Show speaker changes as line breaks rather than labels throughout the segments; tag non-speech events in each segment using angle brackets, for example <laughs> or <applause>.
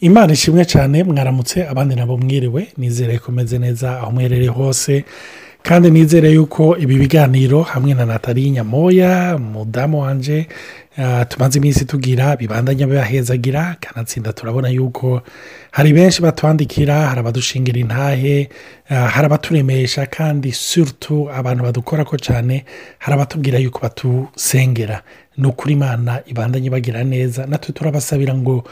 imana ishimwe cyane mwaramutse abandi nabo mwiriwe. Nizere ko umeze neza aho muherereye hose. Kandi nizere yuko ibi biganiro hamwe na natali nyamoya mudamu wanje ah, tumaze iminsi tugira bibandanya bibahezagira kanatsinda turabona yuko hari benshi batwandikira hari abadushingira intahe ah, hari abaturemesha kandi surutu abantu badukora ko cyane hari abatubwira yuko batusengera. Ni ukuri imana ibandanye bagira neza. Natwe turabasabira ngo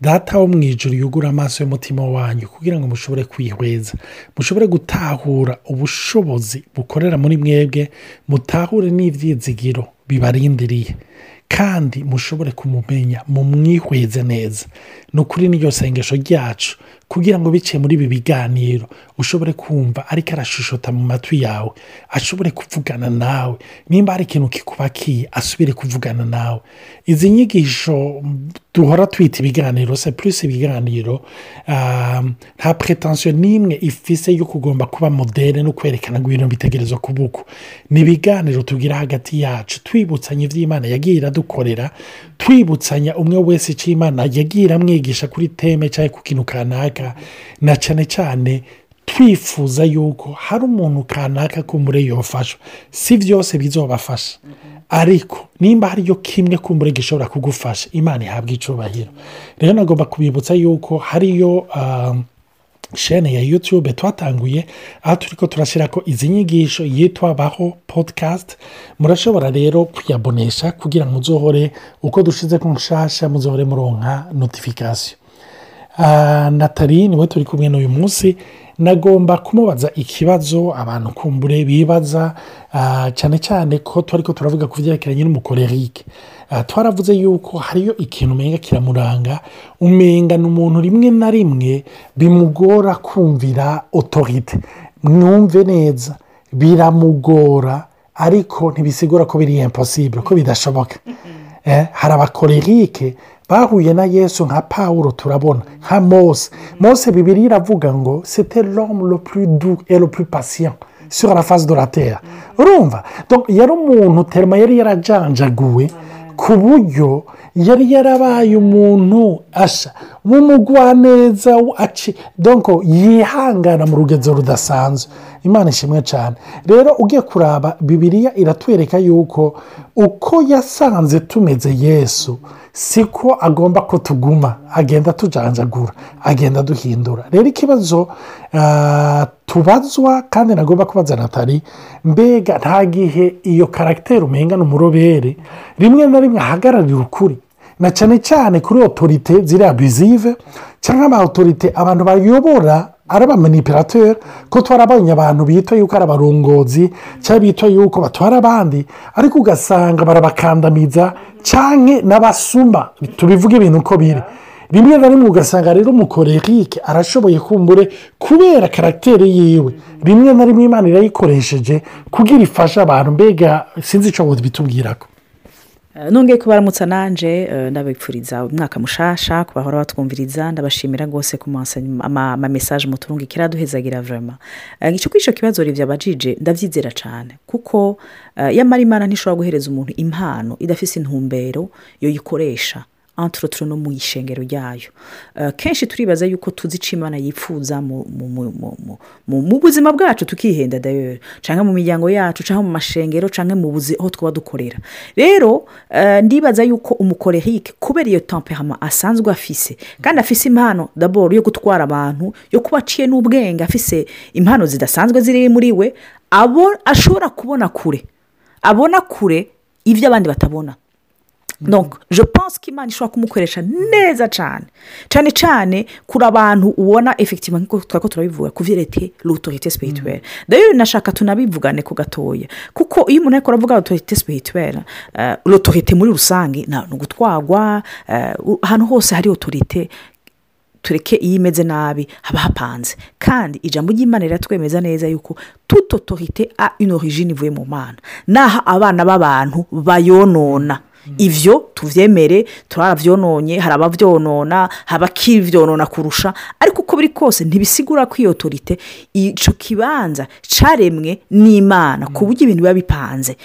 data wo mu ijoro yugura amaso y'umutima wanyu kugira ngo mushobore kwihweza. Mushobore gutahura ubushobozi bukorera muri mwebwe mutahure n'ibyizigiro bibarindiriye. Kandi mushobore kumumenya mumwihweze neza. Ni ukuri n'iryo sengesho ryacu. Kugira ngo biciye muri ibi biganiro. Ushobore kumva ariko arashushota mu matwi yawe. Ashobore kuvugana nawe. Nimba hari ikintu kikubakiye asubire kuvugana nawe. Izi nyigisho duhora twita ibiganiro se purisi ibiganiro ah, nta pretensiyo n'imwe ifise yo kugomba kuba modere no kwerekana ngo ibintu bitegerezwa kuba uko. Ni ibiganiro tugira hagati yacu. Twibutsanya iby'imana yagiye iradukorera twibutsanya umwe wese icyo imana yagiye iramwigisha kuri teme cyangwa ku kintu kanaka na cyane cyane twifuza yuko hari umuntu kanaka kumbure yofashwa si byose bizobafasha. Ariko nimba hariyo kimwe kumbure gishobora kugufasha imana ihabwa icubahiro rero nagomba kubibutsa yuko hariyo ah, shene ya yutube twatanguye aho turi ko turashyira ko izi nyigisho yitwa baho podcast. Murashobora rero kuyabonesha kugira ngo muzohore uko dushize ku nshasha muzohore muronka notifikasiyo. Ah, natali ni we turi kumwe n'uyu munsi. Nagomba kumubaza ikibazo abantu kumbure bibaza ah, cyane cyane ko turi ko turavuga ku byerekeranye n'umukorerike. Ah, twaravuze yuko hariyo ikintu umenga kiramuranga umenga ni umuntu rimwe na rimwe bimugora kumvira otorite mwumve neza biramugora ariko ntibisigura ko biri imposibure ko bidashoboka. Eh, hari abakorerike bahuye na yesu nka pawuro turabona nka mose. Mose bibiri iravuga ngo sete l'homme le plus doux et le plus patient sur la face de la terre. Urumva? Donc, yari umuntu terima yari yarajanjaguwe ku buryo yari yarabaye umuntu asha w'umugwaneza donko yihangana mu rugezo rudasanzwe. Imana ishimwe cyane rero ugiye kuraba bibiriya iratwereka yuko uko yasanze tumeze yesu siko agomba ko tuguma agenda tujanjagura agenda duhindura. Rero ikibazo ah, tubazwa kandi nagomba kubaza natali mbega nta gihe iyo karagiteri umenga ni umurobere rimwe na rimwe ahagararira ukuri. Na cyane cyane kuri otorite ziri abuzive cyangwa ama otorite abantu bayobora ari abamanipirateri ko twarabonye abantu bita yuko ari abarongozi cyangwa bita yuko batwara abandi. Ariko ugasanga barabakandamiza cyangwa n'abasuma tubivuge ibintu uko biri. Rimwe na rimwe ugasanga rero umukorerike arashoboye kumbure kubera karagiteri yiwe. Rimwe na rimwe imana irayikoresheje kugira ifashe abantu. Mbega sinzi icyo bitubwira ko
nongeye kubaramutsa nanje eh, ndabipfuriza umwaka mushasha ku bahora batwumviriza ndabashimira rwose ku message muturungikira duhezagira vrema icyo kuri icyo kibazo rivya abajije ndabyizera cyane kuko eh, yamara imana ntishobora guhereza umuntu impano idafise intumbero yoyikoresha entre no mu ishengero ryayo Eh, kenshi turibaza yuko tuzi icyo imana yifuza mu- buzima bwacu tukihenda dayeri cyangwa mu miryango yacu cyangwa mu mashengero cyangwa mu buzi aho twaba dukorera. Rero eh, ndibaza yuko umukorerike kubera iyo temperament asanzwe afise kandi afise impano daboro yo gutwara abantu yo kuba aciye n'ubwenge afise impano zidasanzwe ziri muri we abo ashobora kubona kure. Abona kure ibyo abandi batabona. Je pense ko imana ishobora kumukoresha neza cyane cyane cyane kuri abantu ubona efekitivu nk'uko twari ko turabivuga ku vyerekeye l'autorité spirituelle. D'ailleurs nashaka tunabivugane ku gatoya. Kuko iyo umuntu ariko aravuga autorité spirituelle uh, l'autorité muri rusange ni ugutwagwa uh, ahantu hose hari autorité tureke iyo imeze nabi haba hapanze. Kandi ijambo ry'imana riratwemeza neza yuko toute autorité a une origine ivuye mu mana. Naho abana b'abantu bayonona. Ibyo tubyemere turabyononye hari ababyonona hari abakibyonona kurusha. Ariko uko biri kose ntibisigura ko iyo otorite icyo kibanza cyaremwe n'imana ku buryo ibintu biba bipanze.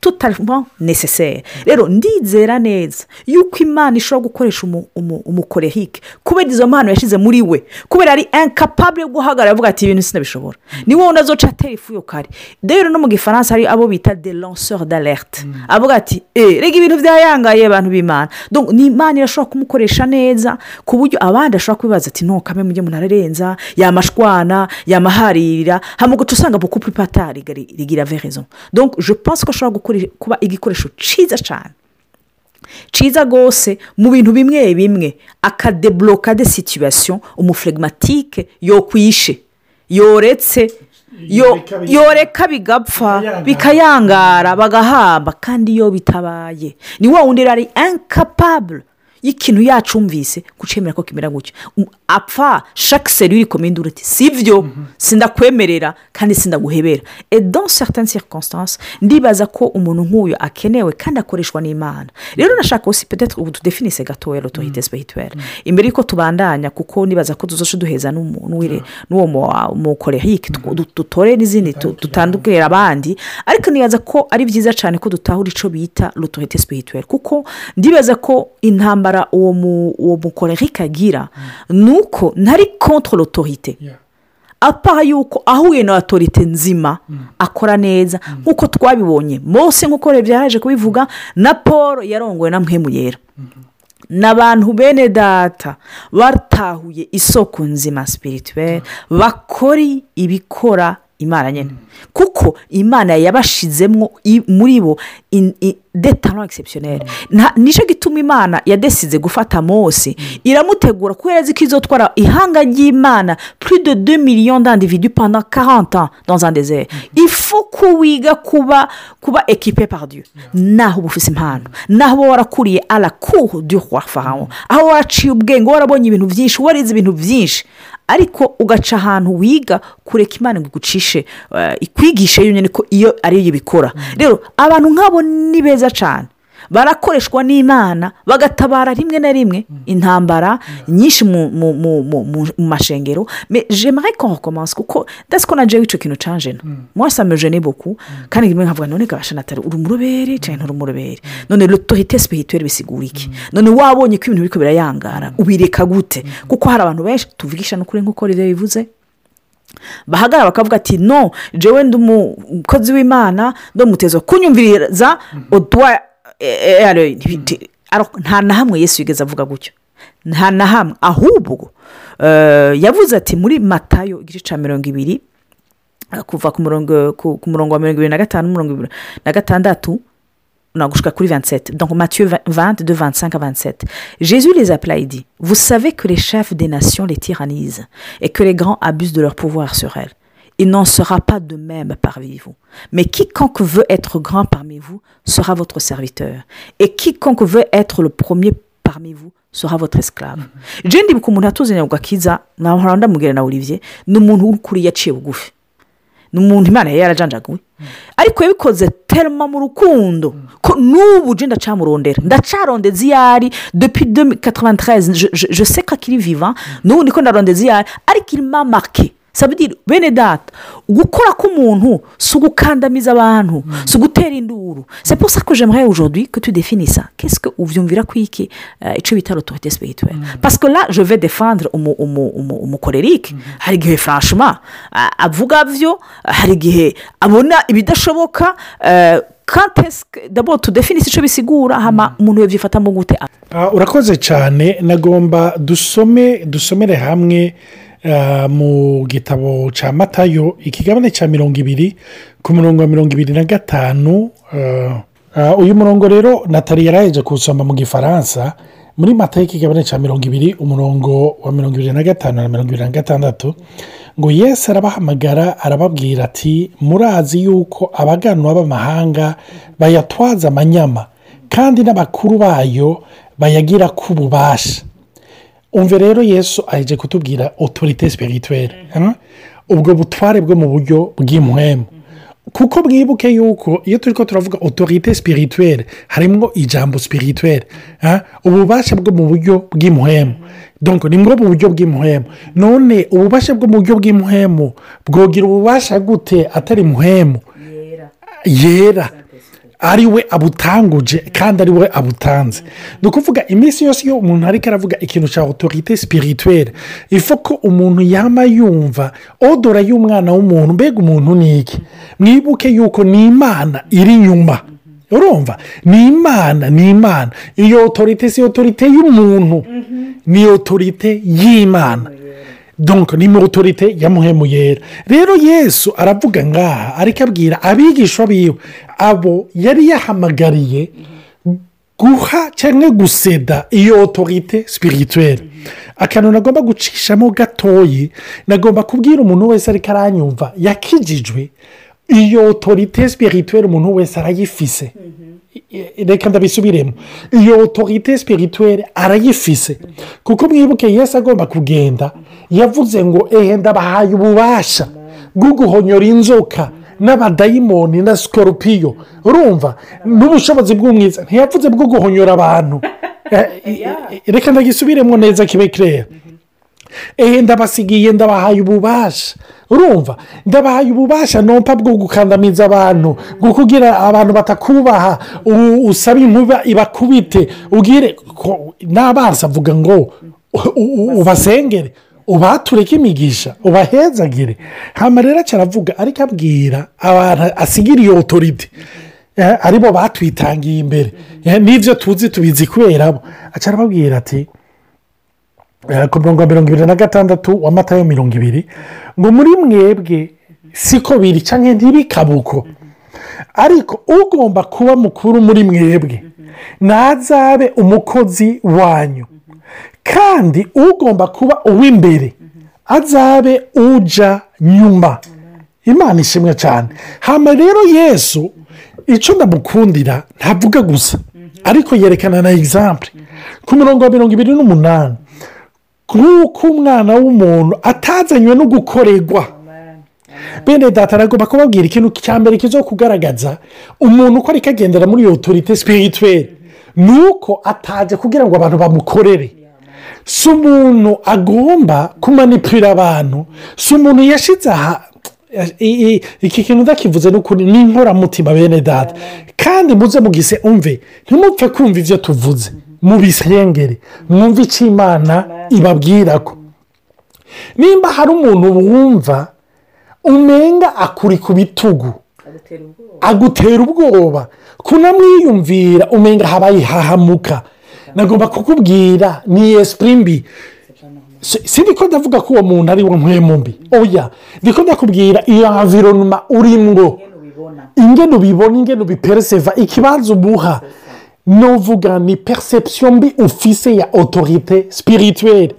Tutarimo necessaire rero ndizera neza. Yuko imana ishobora gukoresha umu- umu- umukorehike. Kubera izo mpano yashyize muri we. Kubera ari incapable yo guhagarara avuga ati ibintu sinabishobora. Ni wowe unazoca atera ifu yo kare. Rero no mu gifaransa hari abo bita de lanceur d'alerte. Avuga ati eh rega ibintu byayangaye abantu b'imana. Donc, ni imana irashobora kumukoresha neza ku buryo abandi ashobora kubibaza ati no kame mujye umuntu ararenza yamashwana yamaharirira hama ugaca usanga beaucoup plus patard rigira verizon donc je pense ko ashobora gukora- kuba igikoresho cyiza cyane cyiza rwose mu bintu bimwe bimwe akadebloka de yokwishe yoretse yo-
Yoreka bigapfa.
yoreka bigapfa
Bikayangara.
bagahamba kandi iyo bitabaye ni wa wundi ari incapable y'ikintu yacumvise gucemera ko kimera gutyo Um, apfa chaque serire ikomenda uruti si byo sindakwemerera kandi sindaguhebera. Et dans certaines circonstances ndibaza ko umuntu nk'uyu akenewe kandi akoreshwa n'imana. Rero nashaka aussi peut-être ubu tudefinise gatoya l'autorité spirituelle imbere y'uko tubandanya kuko nibaza ko tuzoca duheza n'uwire- n'uwo mu- mukorehike dutore n'izindi dutandukira abandi. ariko nibaza ko ari byiza cyane ko dutahura icyo bita l'autorité spirituelle kuko ndibaza ko intambara uwo mu- uwo mukorehike agira ni uko ntari l'autorité.
Yeah.
apara yuko ahuye na otorite nzima akora neza. Nk'uko twabibonye mose nk'uko rero yaje kubivuga na paul yarongowe na mpemu yera. N'abantu bene data batahuye isoko nzima sipirituweri bakora ibikora imana nyine kuko imana yabashizemo muri bo in- i- de talent exceptionnel Nta- ni cyo gituma imana yadesize gufata mose. Iramutegura kubera ko izotwara ihanga ry'imana plus de 2 millions d'individus pendant 40 ans dans un désert. Il faut ko wiga kuba kuba équipé par dieu. Naho uba ufite impano naho uba warakuriye à la cour du roi pharaon. Aho waraciye ubwenge warabonye ibintu byinshi warize ibintu byinshi. Ariko ugaca ahantu wiga kureka imana ngo igucishe eh, ikwigishe yonyine ko iyo ariyo ibikora. Rero abantu nk'abo ni beza cyane barakoreshwa n'imana bagatabara rimwe na rimwe intambara nyinshi mu mashengero. Jemare ko recommence kuko ndetse ko nagiye w'icyo kintu canje no mwasa mejene boku kandi rimwe nkavuga none gabasha natari uri umurobere cyangwa nturi umurobere none l'autorité spirituelle bisigura iki none wabonye ko ibintu biriko birayangara ubireka gute. Kuko hari abantu benshi tuvugisha n'ukuri nk'uko rero bivuze bahagarara bakavuga ati no jewe ndi umukozi w'imana ndamuteza kunyumviriza udwa eh, eh, eh, aro- nta na hamwe yesu yigeze avuga gutyo nta na hamwe ahubwo yavuze ati muri matayo igice cya mirongo ibiri kuva ku murongo ku murongo wa mirongo ibiri na gatanu mirongo ibiri na gatandatu jusqu'à Couli 27. Donc 20, 20, de 25 à 27. Jésus les dit Vous savez que les chefs des nations les tyrannisent et que les grands abusent de leur pouvoir sur elles. Il n'en sera pas de même parmi vous. Mais quiconque veut être grand parmi vous sera votre serviteur. Et quiconque veut être le premier parmi vous sera votre esclave. Je ndibuka umuntu atuzanye ugakiza nahora ndamubwira na olivier ni umuntu w'ukuri yaciye bugufi. Ni umuntu imana yari yarajanjaguwe ariko yabikoze terima mu rukundo ko n'ubu je ndacamurondera. Ndacarondeza iyo ari depuis 2093 je, je, je sais ko akiri vivant n'ubu niko ndarondeza iyo ari ariko irimo marke sabudire bene data gukora k'umuntu si ugukandamiza abantu si ugutera induru. C'est pour ça que j'aimerais aujourd'hui que tu définis ça. Qu'est-ce que uvyumvira ko iki eh, ico bita l'autorité spirituelle parce que là je vais défendre umu- umu- umu- umukorerike hari igihe franchement a- avuga vyo hari igihe abona ibidashoboka quand est-ce que d'abord tudefinise ico bisigura hama umuntu yovyifatamo gute?
Ah, urakoze cyane. Nagomba dusome dusomere hamwe mu gitabo cya matayo ikigabane cya mirongo ibiri ku murongo wa mirongo ibiri na gatanu uyu murongo rero natali yaraheje kuwusoma mu gifaransa muri matayo ikigabane cya mirongo ibiri umurongo wa mirongo ibiri na gatanu na mirongo ibiri na gatandatu ngo yesu arabahamagara arababwira ati murazi yuko abaganwa b'amahanga bayatwaza amanyama kandi n'abakuru bayo bayagira ko ububasha umve rero yesu aje kutubwira otorite sipirituwere ubwo butware bwo mu buryo bw'impwemu kuko mwibuke yuko iyo turi ko turavuga otorite sipirituwere harimo ijambo sipirituwere ububasha bwo mu buryo bw'impwemu donko ni bwo mu buryo bw'impwemu none ububasha bwo mu buryo bw'impwemu bwogira ububasha gute atari impwemu yera. Ari we abutanguje kandi ari we abutanze. Ni ukuvuga iminsi yose iyo umuntu ariko aravuga ikintu cya otorite sipirituwere ifu ko umuntu yaba yumva odora y'umwana w'umuntu mbega umuntu ni iki? Mwibuke yuko ni imana iri inyuma urumva? Ni imana ni imana. Iyo otorite si otorite y'umuntu. Ni otorite y'imana. Donko ni ya muhemu yera rero yesu aravuga ngaha ariko abwira abigishwa biwe abo yari yahamagariye guha cyangwa guseda iyo otorite sipirituwere akantu nagomba gucishamo gatoyi nagomba kubwira umuntu wese ariko aranyumva yakijijwe iyo otorite sipirituwere umuntu wese arayifise. Reka ndabisubiremo iyo otorite sipirituwere arayifise. Kuko mwibuke yesi agomba kugenda. Yavuze ngo ehe ndabahaye ububasha bwo guhonyora inzoka n'abadayimoni na sikoropiyo urumva? N'ubushobozi bw'umwiza. Ntiyavuze bwo guhonyora abantu <laughs> reka ndagisubiremo neza kibe kireya ehe ndabasigiye ndabahaye ububasha urumva? Ndabahaye ububasha nompa bwo gukandamiza abantu bwo kugira abantu batakubaha. Usaba inkuba ibakubite. Ubwire n'abanza avuga ngo ubasengere. Ubatureke imigisha ubahezagire hano rero aravuga ariko abwira abantu asigira iyo otorite ari bo batwitangiye imbere. N'ibyo tuzi tubizi kubera bo arababwira ati ku mirongo mirongo ibiri na gatandatu wa matayo mirongo ibiri ngo muri mwebwe siko biri cyangwa ntibikabuko ariko ugomba kuba mukuru muri mwebwe ntazabe umukozi wanyu kandi ugomba kuba uw'imbere azabe uja nyuma imana ishimwe cyane hano rero yesu icyo ndamukundira ntavuga gusa ariko yerekana na egisampure ku mirongo mirongo ibiri n'umunani nk'uko umwana w'umuntu atazanywe no gukorerwa bene data aragomba kubabwira ikintu cya mbere kizo kugaragaza. Umuntu uko ari kagendera muri iyo otorite sipirituweri ni uko ataje kugira ngo abantu bamukorere. Si umuntu agomba kumanipira abantu si umuntu yashyize aha iki kintu udakivuze n'ukuri ni inkoramutima bene data. Kandi muze mugise umve ntimupfe kumva ibyo tuvuze. Mubisengere mwumve icyo imana ibabwira ko nimba hari umuntu wumva umenga akuri ku bitugu agutera ubwoba. kunamwiyumvira umenga habaye hahamuka nagomba kukubwira ni esipuri mbi si ndiko ndavuga ko uwo muntu ari wo mbi oya. Ndiko ndakubwira iyo avironoma urimwo ingeno ubibona ingeno ubipereseva ikibanza umuha nuvuga ni perception mbi ufise ya otorite sipirituweri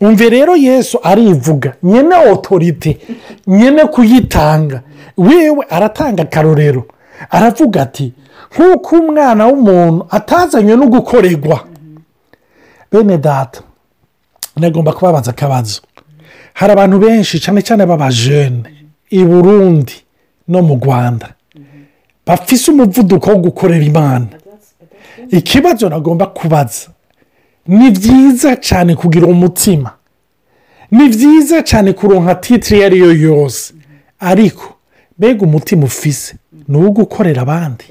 umve rero yesu arivuga nyine otorite nyine kuyitanga. Wewe aratanga akarorero. Aravuga ati nk'uko umwana w'umuntu atazanywe no gukorerwa bene data nagomba kubabaza akabazo. Hari abantu benshi cyane cyane b'abajene i burundi no mu rwanda bafise umuvuduko wo gukorera imana. Ikibazo nagomba kubaza. Ni byiza cyane kugira umutima. Ni byiza cyane kuronka titire iyo ari yo yose. Ariko mbega umutima ufise? Ni uwo gukorera abandi.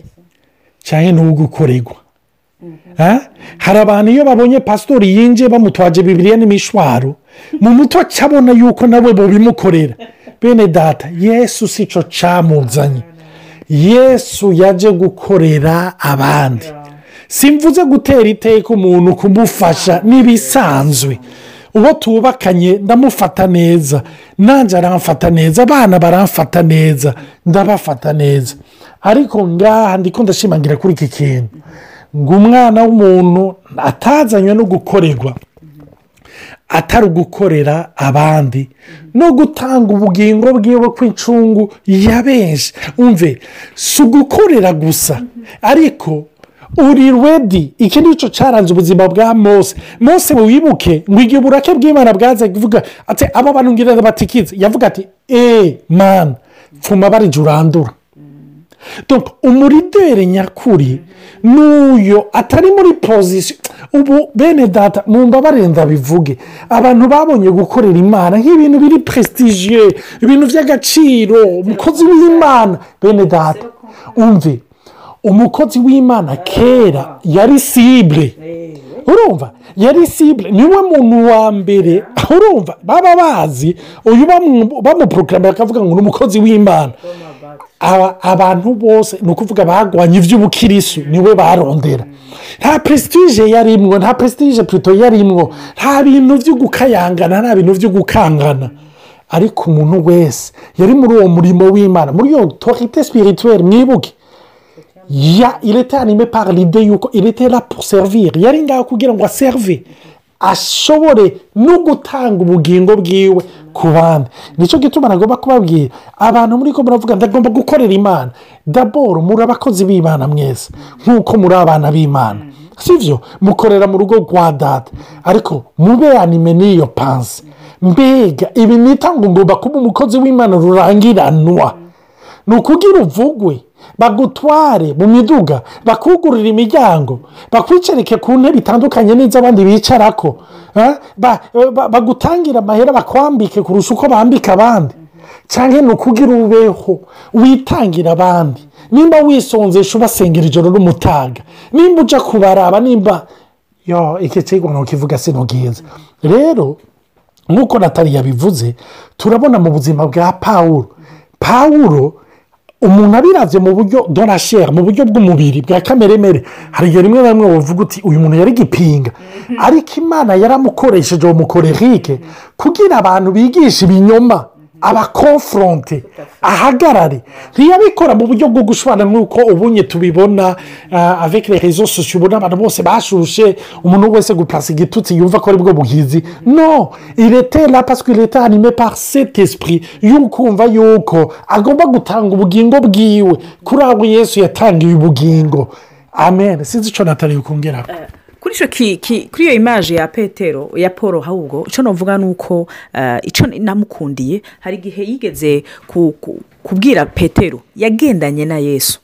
Cyangwa ni uwo gukorerwa hari abantu iyo babonye pasitori yinjiye bamutwaje bibiriya n'imishwaro mu muto cyabona yuko nawe bubimukorera bene data yesu si cyo cyamuzanye yesu yaje gukorera abandi. Simvuze gutera iteka umuntu kumufasha n'ibisanzwe uwo tubakanye ndamufata neza. Nanjye aramfata neza abana baramfata neza ndabafata neza. Ariko ngaha ndiko ndashimangira kuri iki kintu. Ngo umwana w'umuntu atazanywe no gukorerwa atari ugukorera abandi no gutanga ubugingo bwiwe kw'icungu ya benshi umve si ugukorera gusa. Ariko uri redi iki ni cyo cyaranze ubuzima bwa mose. Mose wibuke ngo igihe uburake bw'imana bwaze kuvuga ati aba bantu ngira batikize yavuga ati eee mani pfuma barije urandura umurideri nyakuri n'uyo atari muri pozisiyo ubu bene data mu mbabarenda bivuge. Abantu babonye gukorera imana nk'ibintu biri presitigiye ibintu by'agaciro umukozi w'imana. Bene data umve umukozi w'imana kera yari sibure urumva? Yari sibure ni we muntu wa mbere. Urumva? Baba bazi. Uyu bamu- bamuporogaramu bakavuga ngo ni umukozi w'imana. Aba- abantu bose ni ukuvuga bagwanye iby'ubukirisu ni we barondera. Nta prestige yarimwo nta prestige plutôt yarimwo. Nta bintu byo gukayangana nta bintu byo gukangana. Ariko umuntu wese yari muri uwo murimo w'imana. Muri iyo autorité spirituelle mwibuke. Ya il était animé par l'idée yuko était là pour servir. Yari ngaho kugira ngo aserve ashobore no gutanga ubugingo bwiwe ku bandi ni cyo gituma nagomba kubabwira abantu muri ko muravuga ndagomba gukorera imana. Daboro muri abakozi b'imana mwese. Nk'uko muri abana b'imana. Sibyo mukorera mu rugo rwa data. Ariko mube anime n'iyo panse. Mbega ibi nita ngo ngomba kuba umukozi w'imana rurangiranwa. Ni ukugira uvugwe. Bagutware mu miduga bakugurira imiryango bakwicarike ku ntebe itandukanye n'iz'abandi bicarako eh? Ba- ba- bagutangira amahera bakwambike kurusha uko bambika abandi. Cyangwa ni ukugira ubeho witangira abandi. Nimba wisonzesha ubasengera ijoro n'umutaga. Nimba ujya kubaraba nimba yo iki kigo ntukivuga sinubwiza rero nk'uko natali yabivuze turabona mu buzima bwa pawuro pawuro umuntu abiravye mu buryo donasheri mu buryo bw'umubiri bwa kameremere. Hari igihe rimwe na rimwe bavuga uti uyu muntu yari gipinga ariko imana yaramukoresheje uwo mukorerike kugira abantu bigisha ibinyoma. Abakonforonte ahagarare ntiyabikora mu buryo bwo gushwana nk'uko ubunye tubibona les réseaux sociaux ubona abantu bose bashushe umuntu wese gupasa igitutsi yumva ko ari bwo buhizi. No! Irete la parce que irete anime par cet esprit y'ukumva yuko agomba gutanga ubugingo bwiwe. Kuri abo yesu yatangiye ubugingo. Amen. Sinzi icyo natari bukongeraho
kuri icyo ki- ki- kuri iyo imaje ya petero ya paul ahubwo icyo navuga ni uko eh, icyo namukundiye hari igihe yigeze ku- ku- kubwira petero yagendanye na yesu.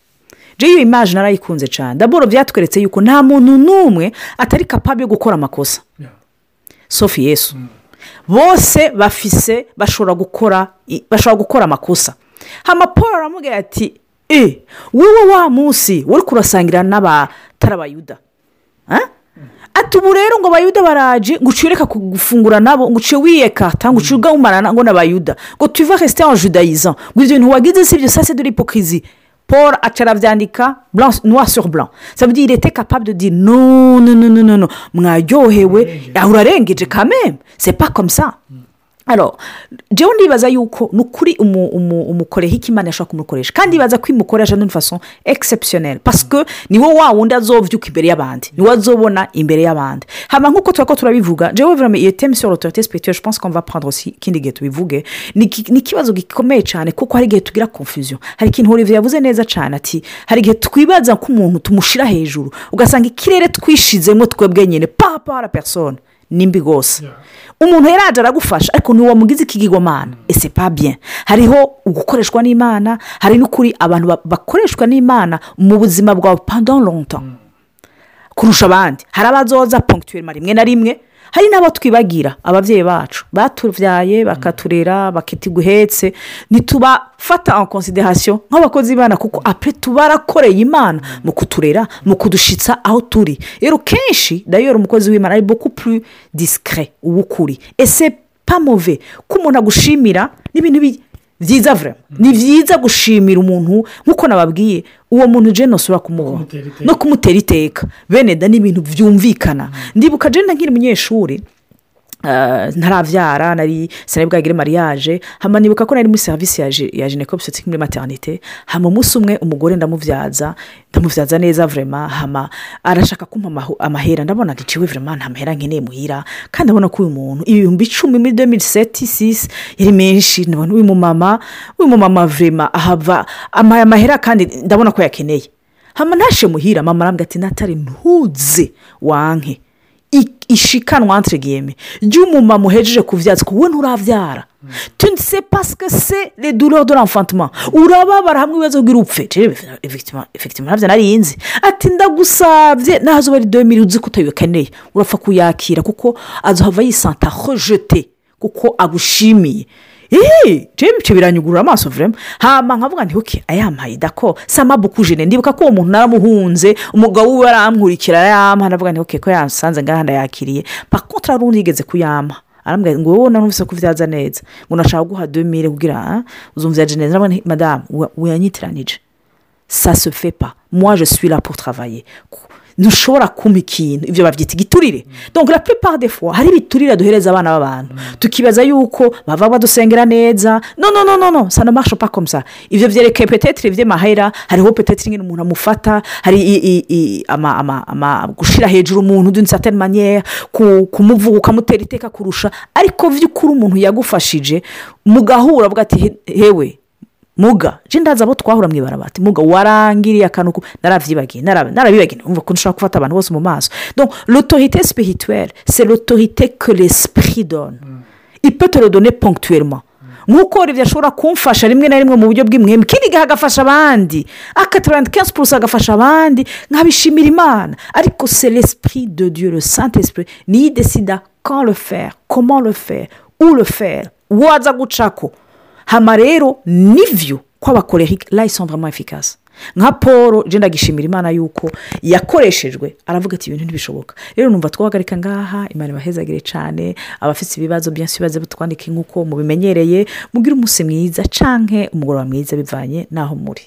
Iyo imaje narayikunze cyane daboro byatweretse yuko nta muntu n'umwe atari kapabi yo gukora amakosa. Sofi yesu. Bose bafise bashobora gukora bashobora gukora amakosa. Hama paul aramubwira ati e wowe wa munsi uri kurasangira n'abatarabayuda Ah? Ati ubu rero ngo abayuda baraje ngo uciye ureka gufungura nabo ngo uciye wiyekata ngo uciye ugahumarana ngo n'abayuda. Ngo tuva resite en judayiza ngo ibyo bintu wagize si ibyo sase de l'hypocrisie. Paul acara byandika blanc noir sur blanc. Ça veut dire il était capable de dire non non non non non non. Mwaryohewe urarengeje kameme c'est pas comme jewe ndibaza yuko ni ukuri umu- umu- umukorehika imana yashobora kumukoresha? Kandi ibaza ko imukoresha d'une façon exceptionnelle parce que niwo wa wundi azovyuka imbere y'abandi ni we azobona imbere y'abandi. Hama nk'uko turako turabivuga jewe vraiment iyo teme sur l'autorité spirituelle je pense qu'on va prendre aussi ikindi gihe tubivuge ni iki- ni ikibazo gikomeye cyane kuko hari igihe tugira confusion. Hari ikintu olivier yavuze neza cyane ati hari igihe twibaza ko umuntu tumushyira hejuru ugasanga ikirere twishizemo twebwe nyine papa para persone nimbi rwose umuntu yaraje aragufasha ariko ntiwamugize ikigigomana ese pa bien. Hariho ugukoreshwa n'imana hari n'ukuri abantu ba- bakoreshwa n'imana mu buzima bwawe longtemps. Kurusha abandi. Hari abazoza ponctuellement rimwe na rimwe hari n'abo twibagira ababyeyi bacu. Batubyaye bakaturera bakita guhetse ntitubafata en consideration nk'abakozi b'imana kuko apure tubarakoreye imana mu kuturera mu kudushitsa aho turi. Rero kenshi dayero umukozi w'imana ari beaucoup plus discret uba ukuri ese pa move ko umuntu agushimira n'ibintu bi- byiza vure ni byiza gushimira umuntu nk'uko nababwiye uwo muntu jene usubira kumubona no kumutera iteka. Bene da ni ibintu byumvikana ndibuka jene nkiri umunyeshuri eh, ntarabyara nari sinari bwagire mariage hama nibuka ko nari muri serivisi ya je- ya jenekopusiti muri maternite hama umunsi umwe umugore ndamubyaza ndamubyaza neza vurema hama arashaka kumpa amahera ndabona ngo vurema nta mahera nkeneye muhira. Kandi ndabona ko uyu muntu ibihumbi icumi muri demiri seti sisi yari menshi ndabona uyu mumama uyu mumama vurema ahava amaye amahera kandi ndabona ko yakeneye. Hama ntashe muhira mama arambwira ati natari ntuze wanke. Ishikanwa entre guillemets ry'umumama uhejeje kubyatsa ko wowe nturabyara tu ne sais pas que c'est les douleurs de l'enfantement. Urababara hamwe ibibazo bw'irupfe efegitima ntabyo narinzi ati ndagusabye na zo bari domiri uzi ko utabikeneye. Urapfa kuyakira kuko azohava yisanta rejete kuko agushimiye. Eee ibyo biranyugurura amaso vurema hama nkavuga nti oke ayampaye dako samabukujene ndibuka ko uwo muntu naramuhunze umugabo we aramwurikira arayamuha ndavuga nti oke ko yasanze ngaha ndayakiriye. Pakontra rundi yigeze kuyampa arambwira ngo wowe nanumvise ko uvyaza neza. Ngo nashaka guha demire kugira uzumvyaje neza. Ndavuga nti madamu uyanyitiranije ça se fait pas. Moi je suis là pour travailler. Ntushobora kumpa ikintu. Ibyo babyita igiturire. Donc la plupart des fois hari ibiturire duhereza abana b'abantu. Tukibaza yuko bava badusengera neza. No no no no no pas comme ça. Ibyo byerekeye petetire iby'amahera hariho petetire nyine umuntu amufata. Hari gushyira hejuru umuntu d'une certaine manière. Kumuvuga ukamutera iteka kurusha. Ariko by'ukuri umuntu yagufashije mugahura avuga ati hewe muga. Ndaza abo twahura mu ibarabara muga warangiriye akantu narabyibagiye narabibagiye umva ko ushobora gufata abantu bose mu maso. Donc l'autorité spirituelle c'est l'autorité que l'esprit donne. Il peut te le donner ponctuellement. Nk'uko rero ashobora kumfasha rimwe na rimwe mu buryo bw'imwembe ikindi gihe agafasha abandi. Akatarandi kenshi purusi agafasha abandi. Nkabishimira imana. Ariko c'est l'esprit de dieu le saint esprit niyo idesida quand le faire comment le faire où le faire waza gucako. Hama rero abakorera layisi vraiment efikasi nka paul genda gishimira imana yuko yakoreshejwe aravuga ati ibintu ntibishoboka. Rero numva twahagarika ngaha imana ibahezagire cyane abafite ibibazo byinshi ibibazo bitwandike nk'uko mubimenyereye mubwire umunsi mwiza canke umugoroba mwiza bivanye n'aho muri.